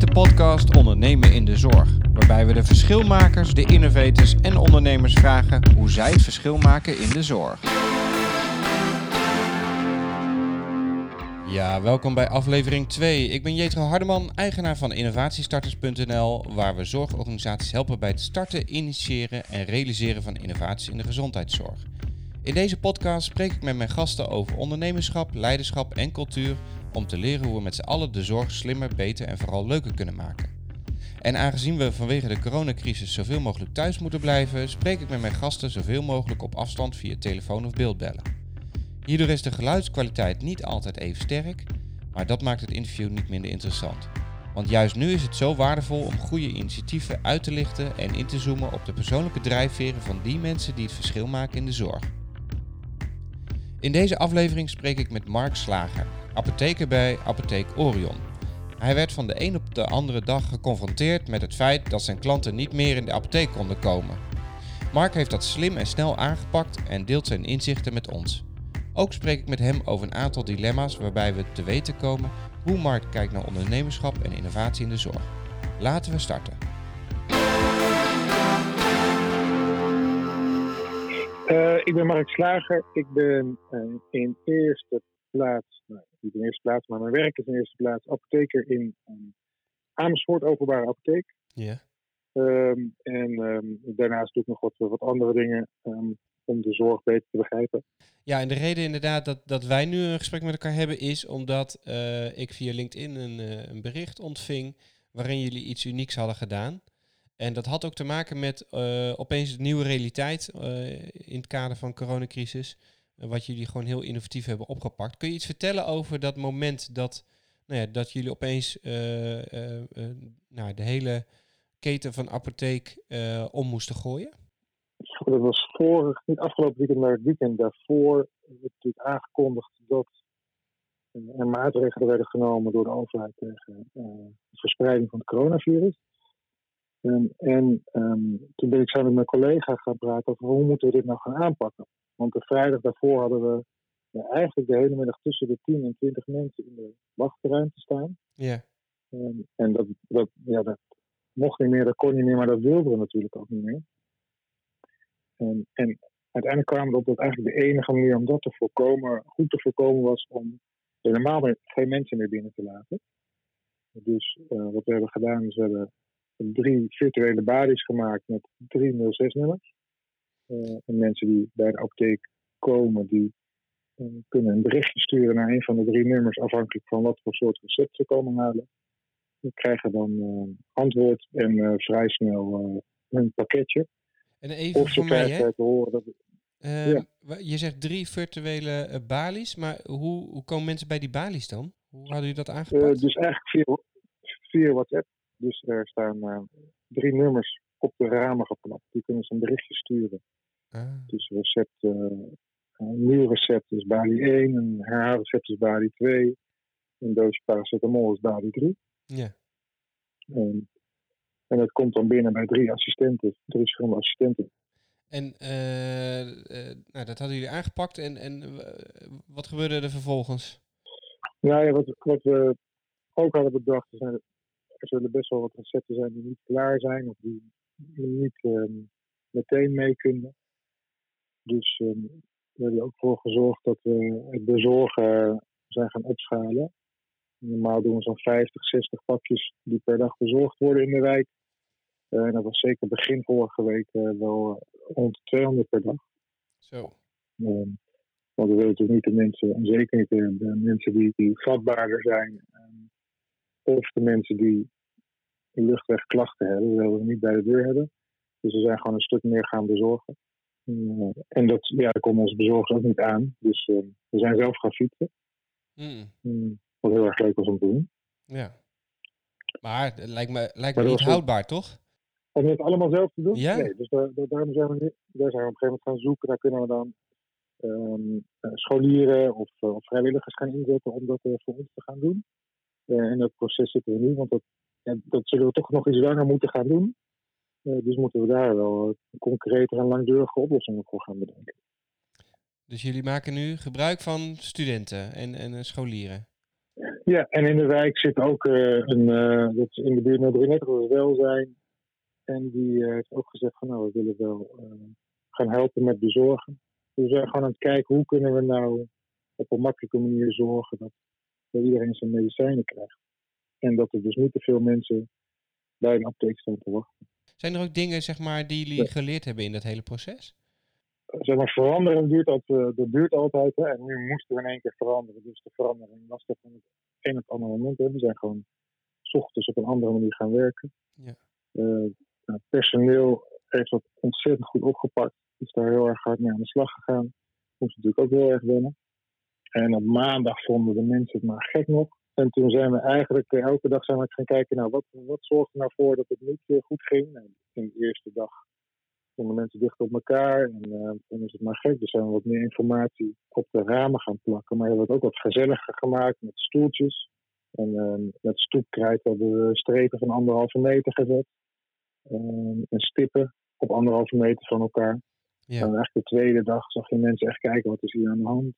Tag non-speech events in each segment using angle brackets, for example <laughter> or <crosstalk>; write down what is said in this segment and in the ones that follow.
is de podcast Ondernemen in de Zorg, waarbij we de verschilmakers, de innovators en ondernemers vragen hoe zij het verschil maken in de zorg. Ja, welkom bij aflevering 2. Ik ben Jetro Hardeman, eigenaar van innovatiestarters.nl, waar we zorgorganisaties helpen bij het starten, initiëren en realiseren van innovaties in de gezondheidszorg. In deze podcast spreek ik met mijn gasten over ondernemerschap, leiderschap en cultuur om te leren hoe we met z'n allen de zorg slimmer, beter en vooral leuker kunnen maken. En aangezien we vanwege de coronacrisis zoveel mogelijk thuis moeten blijven, spreek ik met mijn gasten zoveel mogelijk op afstand via telefoon of beeldbellen. Hierdoor is de geluidskwaliteit niet altijd even sterk, maar dat maakt het interview niet minder interessant. Want juist nu is het zo waardevol om goede initiatieven uit te lichten en in te zoomen op de persoonlijke drijfveren van die mensen die het verschil maken in de zorg. In deze aflevering spreek ik met Mark Slager, apotheker bij Apotheek Orion. Hij werd van de een op de andere dag geconfronteerd met het feit dat zijn klanten niet meer in de apotheek konden komen. Mark heeft dat slim en snel aangepakt en deelt zijn inzichten met ons. Ook spreek ik met hem over een aantal dilemma's waarbij we te weten komen hoe Mark kijkt naar ondernemerschap en innovatie in de zorg. Laten we starten. Uh, ik ben Mark Slager. Ik ben uh, in eerste plaats, nou, niet in eerste plaats, maar mijn werk is in eerste plaats apotheker in um, Amersfoort, openbare apotheek. Ja. Um, en um, daarnaast doe ik nog wat, wat andere dingen om de zorg beter te begrijpen. Ja, en de reden inderdaad dat, dat wij nu een gesprek met elkaar hebben is omdat uh, ik via LinkedIn een, een bericht ontving waarin jullie iets unieks hadden gedaan. En dat had ook te maken met uh, opeens de nieuwe realiteit uh, in het kader van coronacrisis. Uh, wat jullie gewoon heel innovatief hebben opgepakt. Kun je iets vertellen over dat moment dat, nou ja, dat jullie opeens nou, de hele keten van apotheek om moesten gooien? Dat was vorig, niet afgelopen weekend, maar het weekend daarvoor. werd natuurlijk aangekondigd dat er maatregelen werden genomen door de overheid tegen de verspreiding van het coronavirus. En, en um, toen ben ik samen met mijn collega gaan praten over hoe moeten we dit nou gaan aanpakken. Want de vrijdag daarvoor hadden we ja, eigenlijk de hele middag tussen de 10 en 20 mensen in de wachtruimte staan. Ja. En, en dat, dat, ja, dat mocht niet meer, dat kon niet meer, maar dat wilden we natuurlijk ook niet meer. En, en uiteindelijk kwamen we op dat eigenlijk de enige manier om dat te voorkomen, goed te voorkomen was om helemaal geen mensen meer binnen te laten. Dus uh, wat we hebben gedaan is we hebben drie virtuele badies gemaakt met drie 06-nummers. Uh, en mensen die bij de apotheek komen, die uh, kunnen een berichtje sturen naar een van de drie nummers, afhankelijk van wat voor soort recept ze komen halen. Die krijgen dan uh, antwoord en vrij snel hun pakketje. En even of voor mij, hè? te horen dat ja. Je zegt drie virtuele balies, maar hoe, hoe komen mensen bij die balies dan? Hoe hadden jullie dat aangepakt? dus eigenlijk via, via WhatsApp. Dus er staan uh, drie nummers op de ramen geplaatst. Die kunnen ze een berichtje sturen. Ah. Dus recept, uh, een nieuw recept is Bali 1, een herhaalrecept is Bali 2, een doosje paracetamol is Bali 3. Ja. En, en dat komt dan binnen bij drie assistenten, drie verschillende assistenten. En uh, nou, dat hadden jullie aangepakt. En, en wat gebeurde er vervolgens? Nou ja, wat, wat we ook hadden bedacht, zijn er zullen best wel wat recepten zijn die niet klaar zijn of die niet um, meteen mee kunnen. Dus um, we hebben er ook voor gezorgd dat we het bezorgen zijn gaan opschalen. Normaal doen we zo'n 50, 60 pakjes die per dag bezorgd worden in de wijk. Uh, en dat was zeker begin vorige week uh, wel uh, rond 200 per dag. Zo. Um, want we willen natuurlijk niet de mensen, en zeker niet de, de mensen die, die vatbaarder zijn, of de mensen die luchtwegklachten hebben, willen we niet bij de deur hebben. Dus we zijn gewoon een stuk meer gaan bezorgen. Uh, en dat, ja, komen onze bezorgers ook niet aan. Dus uh, we zijn zelf gaan fietsen. Mm. Mm, wat heel erg leuk was om te doen. Ja. Maar het lijkt me, lijkt me niet houdbaar, ook... toch? Om het allemaal zelf te doen? Ja? Nee, dus daar, daar, daarom zijn we, nu, daar zijn we op een gegeven moment gaan zoeken. Daar kunnen we dan um, scholieren of, uh, of, vrijwilligers gaan inzetten om dat voor ons te gaan doen. en dat proces zitten we nu, want dat ja, dat zullen we toch nog iets langer moeten gaan doen. Uh, dus moeten we daar wel een concrete en langdurige oplossingen voor gaan bedenken. Dus jullie maken nu gebruik van studenten en, en scholieren? Ja, en in de wijk zit ook een, dat is in de buurt naar Brunette, welzijn. En die heeft ook gezegd van nou, we willen wel gaan helpen met bezorgen. Dus we zijn gewoon aan het kijken hoe kunnen we nou op een makkelijke manier zorgen dat, dat iedereen zijn medicijnen krijgt. En dat er dus niet te veel mensen bij een apotheek staan te wachten. Zijn er ook dingen zeg maar, die jullie geleerd hebben in dat hele proces? Zeg maar, veranderen duurt, altijd, dat duurt altijd. Hè? En nu moesten we in één keer veranderen. Dus de verandering was toch van het een op het andere moment. Hè? We zijn gewoon s ochtends op een andere manier gaan werken. Ja. Uh, nou, personeel heeft dat ontzettend goed opgepakt. Is daar heel erg hard mee aan de slag gegaan. Moest natuurlijk ook heel erg wennen. En op maandag vonden de mensen het maar gek nog. En toen zijn we eigenlijk eh, elke dag zijn we gaan kijken, nou, wat, wat zorgt er nou voor dat het niet eh, goed ging? Nou, in de eerste dag stonden mensen dicht op elkaar en uh, toen is het maar gek. Dus zijn we wat meer informatie op de ramen gaan plakken. Maar we hebben het ook wat gezelliger gemaakt met stoeltjes. En uh, met stoepkrijt hebben we strepen van anderhalve meter gezet. Uh, en stippen op anderhalve meter van elkaar. Ja. En eigenlijk de tweede dag zag je mensen echt kijken, wat is hier aan de hand?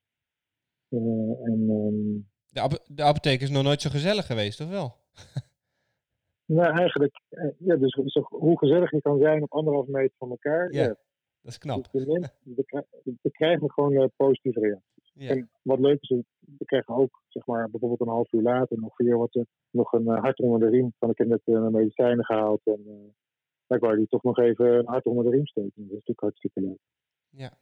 en ehm, de, de apotheek is nog nooit zo gezellig geweest, of wel? <laughs> nou, eigenlijk, eh, ja, dus, hoe gezellig je kan zijn op anderhalf meter van elkaar. Ja, dat is knap. Dus we, krijgen gewoon uh, positieve reacties. Ja. En wat leuk is, we krijgen ook, zeg maar, bijvoorbeeld een half uur later nog weer wat, nog een uh, hart onder de riem. Van ik heb net medicijnen gehaald en ik wou die toch nog even een hart onder de riem steken. Dat is natuurlijk hartstikke leuk. Ja.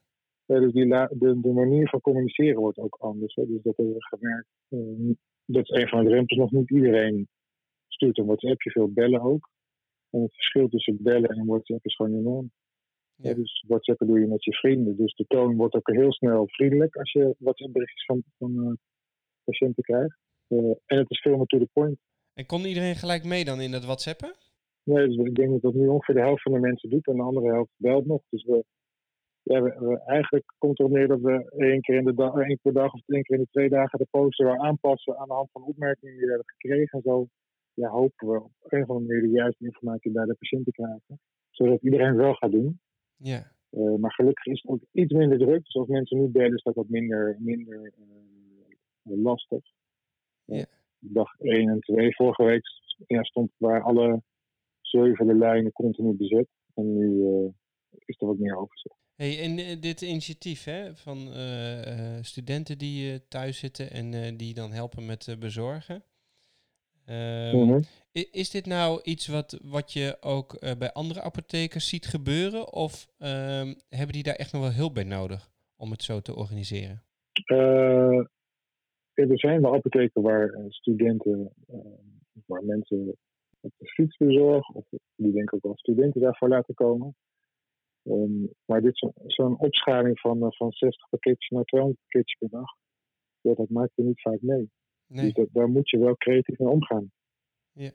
Ja, dus die de, de manier van communiceren wordt ook anders. Hè. Dus dat hebben we gemerkt. Uh, dat is een van de drempels. Nog niet iedereen stuurt een WhatsAppje, veel bellen ook. En het verschil tussen bellen en WhatsApp is gewoon enorm. Ja. dus WhatsApp doe je met je vrienden. Dus de toon wordt ook heel snel vriendelijk als je WhatsApp-berichtjes van, van uh, patiënten krijgt. Uh, en het is veel meer to the point. En kon iedereen gelijk mee dan in dat WhatsAppen? Nee, dus ik denk dat dat nu ongeveer de helft van de mensen doet en de andere helft belt nog. Dus we, ja, we, eigenlijk komt erop neer dat we één keer, in de dag, één keer per dag of één keer in de twee dagen de poster aanpassen aan de hand van opmerkingen die we hebben gekregen. En zo ja, hopen we op een of andere manier de juiste informatie bij de patiënt te krijgen. Zodat iedereen wel gaat doen. Ja. Uh, maar gelukkig is het ook iets minder druk. Dus als mensen nu bellen is dat wat minder, minder uh, lastig. Ja. Dag 1 en 2 vorige week ja, stond waar alle zevende lijnen continu bezet. En nu uh, is er wat meer overzicht. Hey, en uh, dit initiatief hè, van uh, studenten die thuis zitten en die dan helpen met bezorgen. Um, Is dit nou iets wat, wat je ook bij andere apothekers ziet gebeuren? Of um, hebben die daar echt nog wel hulp bij nodig om het zo te organiseren? er zijn wel apotheken waar studenten, waar mensen op de fiets bezorgen, of die denk ik ook wel studenten daarvoor laten komen. Um, maar dit zo'n zo opschaling van, uh, van 60 pakketjes naar 200 pakketjes per dag, ja, dat maakt je niet vaak mee. Nee. Dus dat, daar moet je wel creatief mee omgaan. Ja.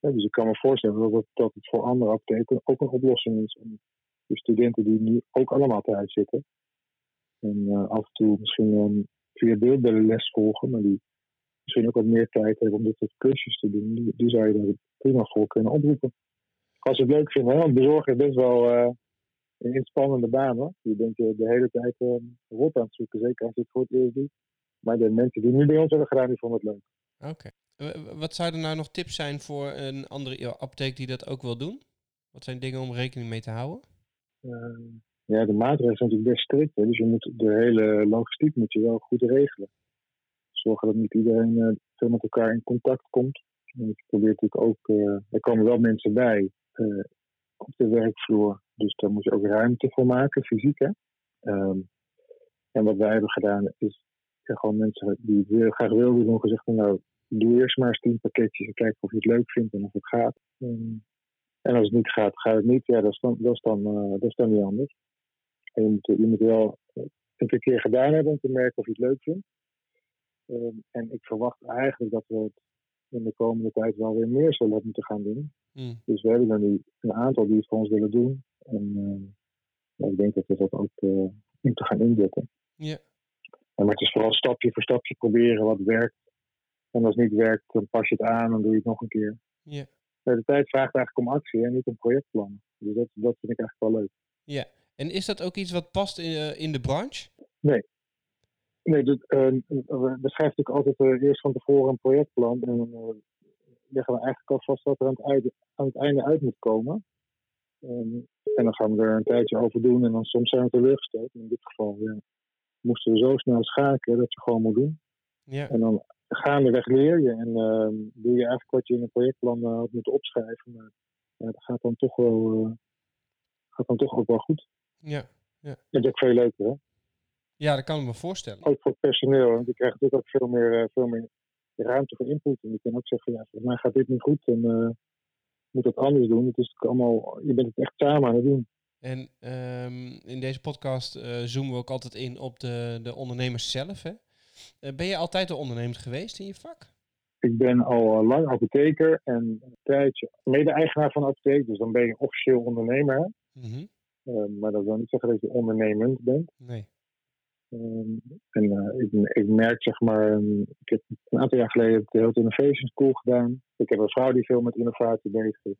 ja. dus ik kan me voorstellen dat het, dat het voor andere apotheken ook een oplossing is om de studenten die nu ook allemaal thuis zitten. En uh, af en toe misschien um, via beeldbellen les volgen, maar die misschien ook wat meer tijd hebben om dit soort cursus te doen. Die, die zou je daar prima voor kunnen oproepen. Als je het leuk vindt, want bezorgen is best wel uh, een inspannende baan. Hoor. Je bent je de hele tijd uh, rot aan het zoeken, zeker als je het voor het eerst doet. Maar de mensen die nu bij ons hebben gedaan, die vonden het leuk. Oké. Wat zouden nou nog tips zijn voor een andere apotheek die dat ook wil doen? Wat zijn dingen om rekening mee te houden? Uh, ja, de maatregelen zijn natuurlijk best strikt. Hè? Dus je moet de hele logistiek moet je wel goed regelen. Zorgen dat niet iedereen uh, veel met elkaar in contact komt. En je probeert natuurlijk ook, uh, er komen wel mensen bij op de werkvloer. Dus daar moet je ook ruimte voor maken, fysiek. Hè? Um, en wat wij hebben gedaan is ja, gewoon mensen die het graag wilden doen, gezegd nou, doe eerst maar eens tien pakketjes en kijk of je het leuk vindt en of het gaat. Um, en als het niet gaat, gaat het niet. Ja, dat is dan, dat is dan, uh, dat is dan niet anders. En je, moet, je moet wel een keer gedaan hebben om te merken of je het leuk vindt. Um, en ik verwacht eigenlijk dat we het in de komende tijd wel weer meer zullen moeten gaan doen. Mm. Dus we hebben er nu een aantal die het voor ons willen doen. En uh, ik denk dat we dat ook moeten gaan inzetten. Ja. En maar het is vooral stapje voor stapje proberen wat werkt. En als het niet werkt, dan pas je het aan en doe je het nog een keer. Ja. De tijd vraagt eigenlijk om actie en niet om projectplannen. Dus dat, dat vind ik eigenlijk wel leuk. Ja, en is dat ook iets wat past in, uh, in de branche? Nee. Nee, uh, we schrijven natuurlijk altijd uh, eerst van tevoren een projectplan. En dan leggen we eigenlijk al vast wat er aan het, einde, aan het einde uit moet komen. En, en, dan gaan we er een tijdje over doen. En dan soms zijn we teleurgesteld. In dit geval ja, moesten we zo snel schakelen dat je gewoon moet doen. Ja. En dan gaandeweg leer je. En ehm, doe je eigenlijk wat je in een projectplan had moeten opschrijven. Maar ja, dat gaat dan toch wel, gaat dan toch ook wel goed. Ja. ja. Dat is ook veel leuker, hè? Ja, dat kan ik me voorstellen. Ook voor het personeel. Want je krijgt natuurlijk ook veel meer, uh, veel meer ruimte voor input. En je kan ook zeggen, ja, volgens mij gaat dit niet goed en uh, moet dat anders doen. Het is allemaal, je bent het echt samen aan het doen. En um, in deze podcast uh, zoomen we ook altijd in op de, de ondernemers zelf. Hè? ben je altijd een ondernemer geweest in je vak? Ik ben al lang apotheker en een tijdje mede-eigenaar van een apotheek. Dus dan ben je officieel ondernemer. Mm -hmm. maar dat wil niet zeggen dat je ondernemend bent. Nee. Um, en uh, ik, ik, merk, zeg maar, um, ik heb een aantal jaar geleden de Health Innovation School gedaan. Ik heb een vrouw die veel met innovatie bezig is.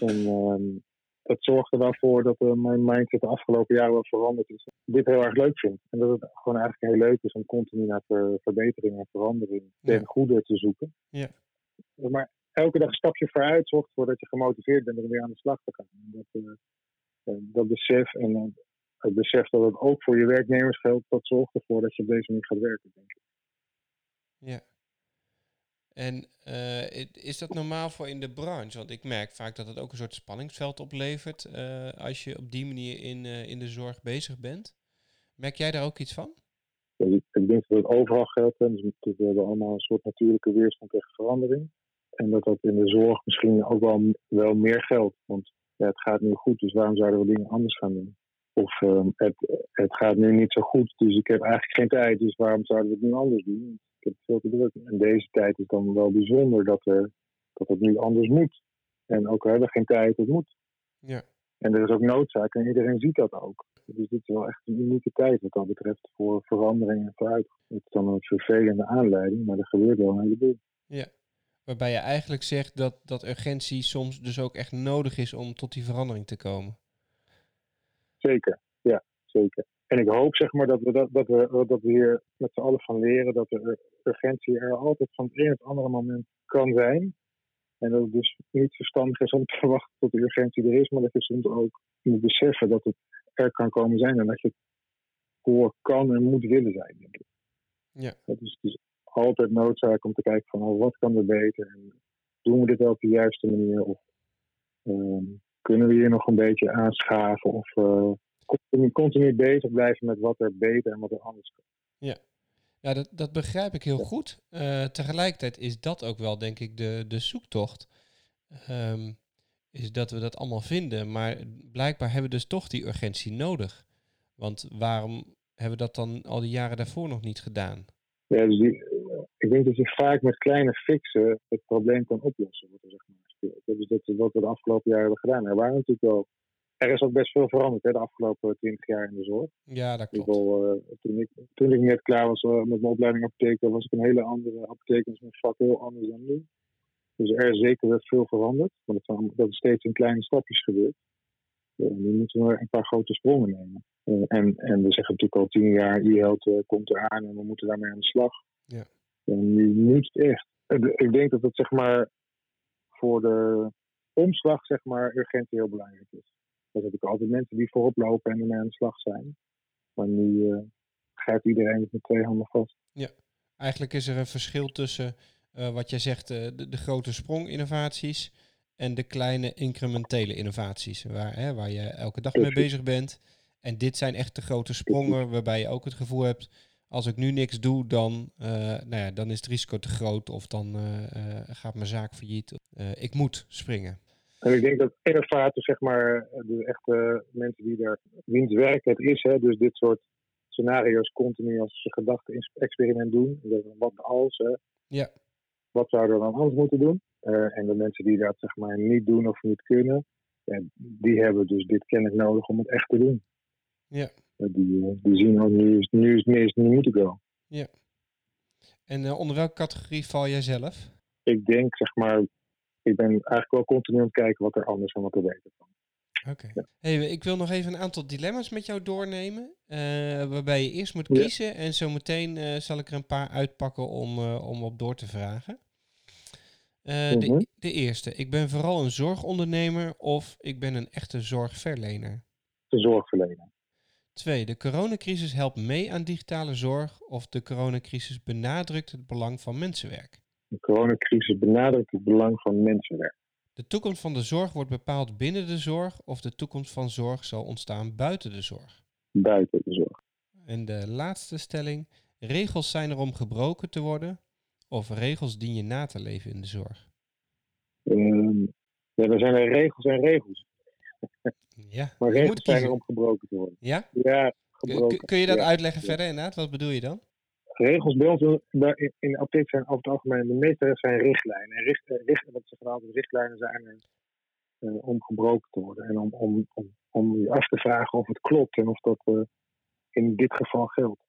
En um, dat zorgt er wel voor dat uh, mijn mindset de afgelopen jaren wel veranderd is. Dit heel erg leuk vind. En dat het gewoon eigenlijk heel leuk is om continu naar ver, verbetering en verandering ten Ja. goede te zoeken. Ja. Maar elke dag een stapje vooruit zorgt ervoor dat je gemotiveerd bent om weer aan de slag te gaan. Dat, uh, dat besef en het besef dat het ook voor je werknemers geldt, dat zorgt ervoor dat je op deze manier gaat werken, denk ik. Ja. En uh, is dat normaal voor in de branche? Want ik merk vaak dat het ook een soort spanningsveld oplevert uh, als je op die manier in, uh, in de zorg bezig bent. Merk jij daar ook iets van? Ja, ik, ik, denk dat het overal geldt. Hè. Dus we hebben allemaal een soort natuurlijke weerstand tegen verandering. En dat dat in de zorg misschien ook wel, wel meer geldt. Want ja, het gaat nu goed, dus waarom zouden we dingen anders gaan doen? Of uh, het, het gaat nu niet zo goed, dus ik heb eigenlijk geen tijd, dus waarom zouden we het nu anders doen? Ik heb veel te druk. En deze tijd is dan wel bijzonder dat, er, dat het nu anders moet. En ook al hebben we geen tijd, het moet. Ja. En er is ook noodzaak en iedereen ziet dat ook. Dus dit is wel echt een unieke tijd wat dat betreft voor verandering en vooruit. Het is dan een vervelende aanleiding, maar er gebeurt wel een heleboel. Ja, waarbij je eigenlijk zegt dat, dat urgentie soms dus ook echt nodig is om tot die verandering te komen. Zeker, ja, zeker. En ik hoop zeg maar dat we, dat, dat we, dat we hier met z'n allen van leren dat de urgentie er altijd van het een op het andere moment kan zijn. En dat het dus niet verstandig is om te <laughs> wachten tot de urgentie er is, maar dat je soms ook moet beseffen dat het er kan komen zijn en dat je het voor kan en moet willen zijn, denk ik. Ja. Het is dus altijd noodzaak om te kijken van oh, wat kan er beter en doen we dit wel op de juiste manier of um, kunnen we hier nog een beetje aanschaven of uh, continu, continu bezig blijven met wat er beter en wat er anders kan. Ja, ja dat, dat begrijp ik heel goed. Uh, tegelijkertijd is dat ook wel, denk ik, de, de zoektocht. Um, is dat we dat allemaal vinden, maar blijkbaar hebben we dus toch die urgentie nodig. Want waarom hebben we dat dan al die jaren daarvoor nog niet gedaan? Ja, dus die, ik denk dat je vaak met kleine fixen het probleem kan oplossen. Wat er zeg maar dat is wat we de afgelopen jaren hebben gedaan. Er waren natuurlijk wel. Er is ook best veel veranderd hè, de afgelopen twintig jaar in de zorg. Ja, dat klopt. Geval, uh, toen, ik, toen ik net klaar was uh, met mijn opleiding apotheker, was ik een hele andere apotheker. Dus mijn vak heel anders dan nu. Dus er is zeker wel veel veranderd. Maar dat, dat is steeds in kleine stapjes gebeurd. Uh, nu moeten we een paar grote sprongen nemen. en, en we zeggen natuurlijk al tien jaar, e-health komt eraan en we moeten daarmee aan de slag. Ja. En nu moet het echt. Ik denk dat het zeg maar voor de omslag, zeg maar, urgentie heel belangrijk is. Er zijn natuurlijk altijd mensen die voorop lopen en ermee aan de slag zijn. Maar nu uh, grijpt iedereen het met twee handen vast. Ja, eigenlijk is er een verschil tussen uh, wat jij zegt, uh, de, de, grote sprong-innovaties en de kleine incrementele innovaties, waar, hè, waar je elke dag mee bezig bent. En dit zijn echt de grote sprongen waarbij je ook het gevoel hebt, als ik nu niks doe, dan, uh, nou ja, dan is het risico te groot of dan uh, gaat mijn zaak failliet. ik moet springen. En ik denk dat innovatie, zeg maar, de echte mensen die daar wiens werk het is, hè, dus dit soort scenario's continu als gedachte-experiment doen. Wat als, hè, ja. wat zouden we dan anders moeten doen? En de mensen die dat zeg maar niet doen of niet kunnen, die hebben dus dit kennis nodig om het echt te doen. Ja. Die, die zien ook nu nu is het meest niet moeten go. Ja. En uh, onder welke categorie val jij zelf? Ik denk, zeg maar, ik ben eigenlijk wel continu aan het kijken wat er anders en wat er beter kan. Oké. Hey, ik wil nog even een aantal dilemma's met jou doornemen. eh, waarbij je eerst moet Ja. kiezen en zometeen eh zal ik er een paar uitpakken om, eh, om op door te vragen. Eh, Mhm. de, de eerste. Ik ben vooral een zorgondernemer of ik ben een echte zorgverlener. De zorgverlener. Twee. De coronacrisis helpt mee aan digitale zorg of de coronacrisis benadrukt het belang van mensenwerk. De coronacrisis benadrukt het belang van mensenwerk. De toekomst van de zorg wordt bepaald binnen de zorg of de toekomst van zorg zal ontstaan buiten de zorg. Buiten de zorg. En de laatste stelling. Regels zijn er om gebroken te worden of regels dien je na te leven in de zorg. Ehm, ja, er zijn er regels en regels. Ja, <laughs> Maar regels moet zijn er om gebroken te worden. Ja? Ja, Kun, gebroken. kun- kun je dat Ja. uitleggen ja. verder inderdaad? Wat bedoel je dan? regels bij ons in- de apotheek zijn over het algemeen, de meeste zijn richtlijnen. En richt, eh, richt, wat ze altijd richtlijnen zijn er eh, om gebroken te worden. En om, om, om, om je af te vragen of het klopt en of dat eh, in dit geval geldt.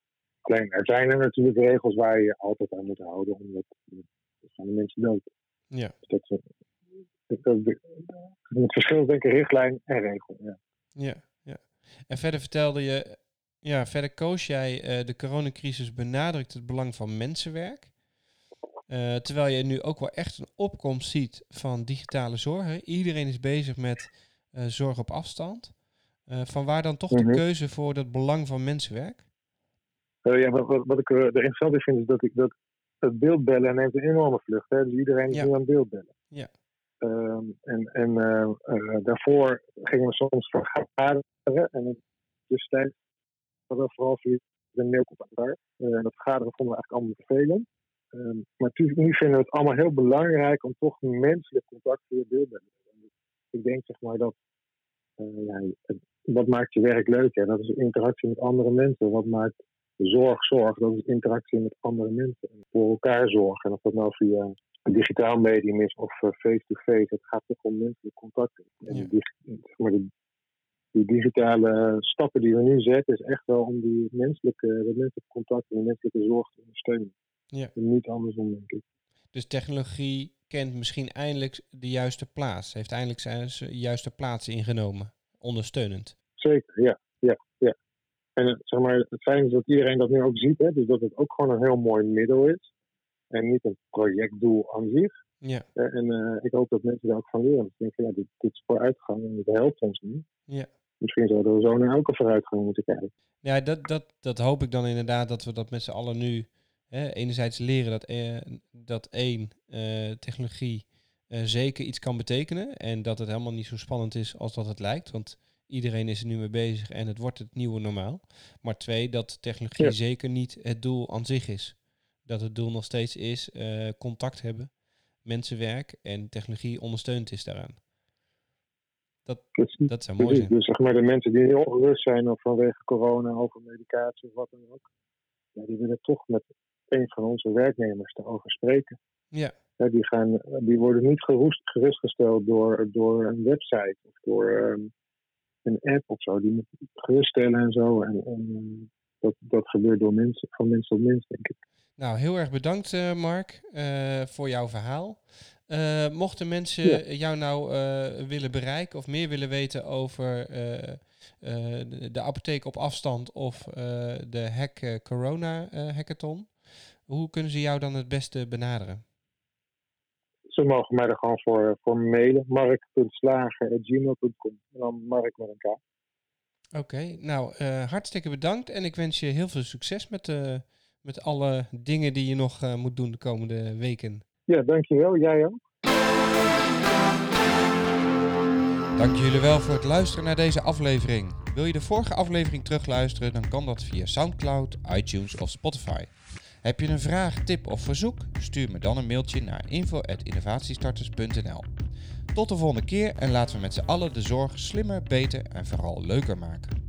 Alleen, er zijn er natuurlijk regels waar je je altijd aan moet houden, omdat er gaan de mensen dood. Ja. Dus dat, dat, dat- het verschil denk ik richtlijn en regel. Ja. Ja, ja. En verder vertelde je, ja, verder koos jij eh, de coronacrisis benadrukt het belang van mensenwerk. Eh, terwijl je nu ook wel echt een opkomst ziet van digitale zorg. Iedereen is bezig met eh, zorg op afstand. Van waar dan toch Mhm. de keuze voor dat belang van mensenwerk? Ja, wat, wat, wat ik er er interessant in vind, is dat, ik, dat het beeldbellen neemt een enorme vlucht. Hè? Dus iedereen is Ja. nu aan het beeldbellen. Ja. Ehm, en en eh, eh, daarvoor gingen we soms vergaderen. En tussentijd hadden we vooral via de daar. Eh, en dat vergaderen vonden we eigenlijk allemaal vervelend. Ehm, maar nu vinden we het allemaal heel belangrijk om toch menselijk contact beeldbellen te hebben. Ik denk zeg maar dat eh, ja, wat maakt je werk leuk? Hè? Dat is interactie met andere mensen. Wat maakt zorg zorg? Dat is interactie met andere mensen. En voor elkaar zorgen. En of dat nou via een digitaal medium is of eh, face-to-face. Het gaat toch om menselijk contact. En Ja. die, dig- zeg maar de, die digitale stappen die we nu zetten, is echt wel om die menselijke, dat menselijke contact en die menselijke zorg te ondersteunen. Ja. En niet andersom, denk ik. Dus technologie kent misschien eindelijk de juiste plaats. Heeft eindelijk zijn juiste plaats ingenomen. Ondersteunend. Zeker, ja. ja, ja. En het- zeg maar, het fijne is dat iedereen dat nu ook ziet. Hè? Dus dat het ook gewoon een heel mooi middel is. En niet een projectdoel aan zich. Ja, Eh, En eh, ik hoop dat mensen daar ook van leren. Ik denk ja, dit, dit is vooruitgang en het helpt ons nu. ja. Misschien zouden we zo naar elke vooruitgang moeten kijken. Ja, dat, dat, dat hoop ik dan inderdaad dat we dat met z'n allen nu hè, enerzijds leren dat, eh, dat één, eh, technologie eh, zeker iets kan betekenen en dat het helemaal niet zo spannend is als dat het lijkt, want iedereen is er nu mee bezig en het wordt het nieuwe normaal. Maar twee, dat technologie Ja. zeker niet het doel aan zich is. Dat het doel nog steeds is eh, contact hebben, mensenwerk en technologie ondersteund is daaraan. Dus, Dat zou mooi precies. zijn. dus zeg maar de mensen die heel ongerust zijn of vanwege corona over medicatie of wat dan ook. Ja, die willen toch met een van onze werknemers erover spreken. Ja, Ja, die, gaan, die worden niet gerust, gerustgesteld door, door een website of door ehm, een app of zo. Die moet geruststellen en zo. En, en eh, dat, dat gebeurt door mensen, van mens tot mens, denk ik. Nou, heel erg bedankt, eh, Mark, eh, voor jouw verhaal. Eh, mochten mensen Ja. jou nou willen bereiken of meer willen weten over de, de apotheek op afstand of de Hack Corona Hackathon, hoe kunnen ze jou dan het beste benaderen? Ze mogen mij er gewoon voor, voor mailen. mark.slager.gmail.com En dan Mark met een K. Oké, nou hartstikke bedankt en ik wens je heel veel succes met, eh, met alle dingen die je nog eh, moet doen de komende weken. Ja, dankjewel. Jij ook. Dank jullie wel voor het luisteren naar deze aflevering. Wil je de vorige aflevering terugluisteren, dan kan dat via SoundCloud, iTunes of Spotify. Heb je een vraag, tip of verzoek? Stuur me dan een mailtje naar info.innovatiestarters.nl. Tot de volgende keer en laten we met z'n allen de zorg slimmer, beter en vooral leuker maken.